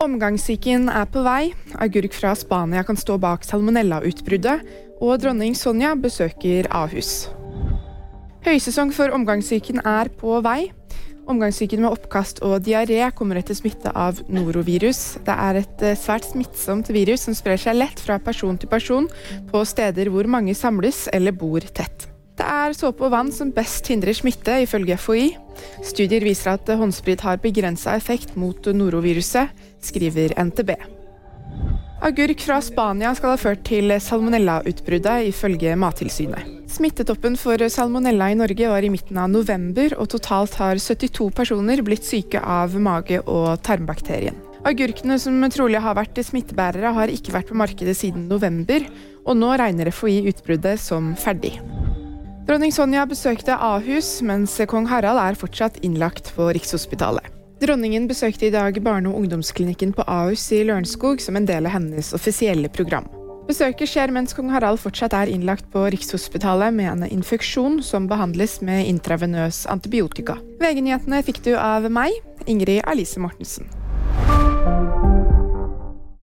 Omgangssyken er på vei, agurk fra Spania kan stå bak salmonellautbruddet, og dronning Sonja besøker Ahus. Høysesong for omgangssyken er på vei. Omgangssyken med oppkast og diaré kommer etter smitte av norovirus. Det er et eh, svært smittsomt virus som sprer seg lett fra person til person på steder hvor mange samles eller bor tett. Er såpe og vann som best hindrer smitte, ifølge FHI. Studier viser at håndsprit har begrensa effekt mot noroviruset, skriver NTB. Agurk fra Spania skal ha ført til salmonellautbruddet, ifølge Mattilsynet. Smittetoppen for salmonella i Norge var i midten av november, og totalt har 72 personer blitt syke av mage- og tarmbakterien. Agurkene som trolig har vært smittebærere, har ikke vært på markedet siden november, og nå regner FHI utbruddet som ferdig. Dronning Sonja besøkte Ahus, mens kong Harald er fortsatt innlagt på Rikshospitalet. Dronningen besøkte i dag barne- og ungdomsklinikken på Ahus i Lørenskog som en del av hennes offisielle program. Besøket skjer mens kong Harald fortsatt er innlagt på Rikshospitalet med en infeksjon som behandles med intravenøs antibiotika. VG-nyhetene fikk du av meg, Ingrid Alice Mortensen.